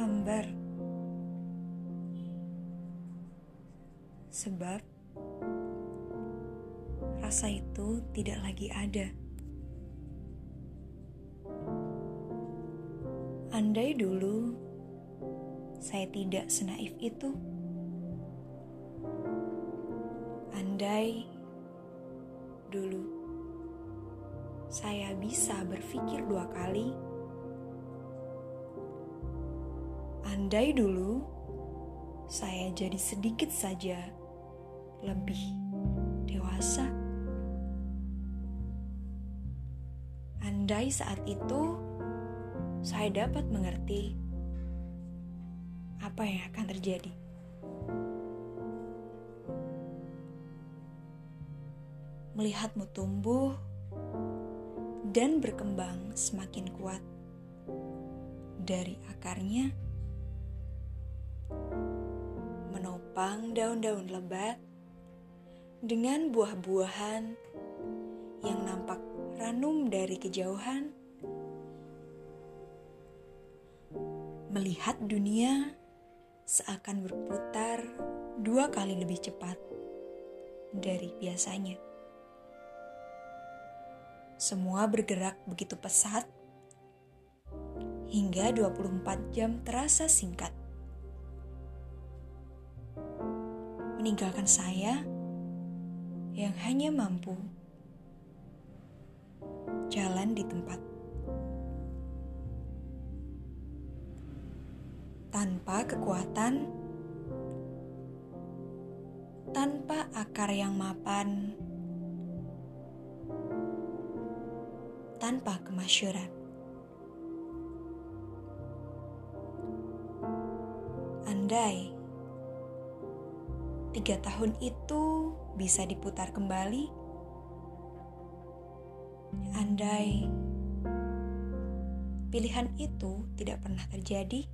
hambar. Sebab rasa itu tidak lagi ada. Andai dulu saya tidak senaif itu. Andai dulu saya bisa berpikir dua kali andai dulu saya jadi sedikit saja lebih dewasa. Andai saat itu saya dapat mengerti apa yang akan terjadi. Melihatmu tumbuh dan berkembang semakin kuat dari akarnya, daun-daun lebat dengan buah-buahan yang nampak ranum dari kejauhan melihat dunia seakan berputar dua kali lebih cepat dari biasanya. Semua bergerak begitu pesat hingga 24 jam terasa singkat. Meninggalkan saya yang hanya mampu jalan di tempat. tanpa kekuatan, tanpa akar yang mapan, tanpa kemasyuran. Andai tiga tahun itu bisa diputar kembali, andai pilihan itu tidak pernah terjadi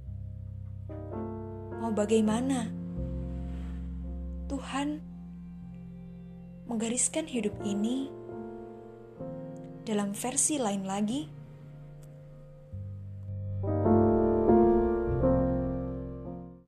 Mau bagaimana? Tuhan menggariskan hidup ini dalam versi lain lagi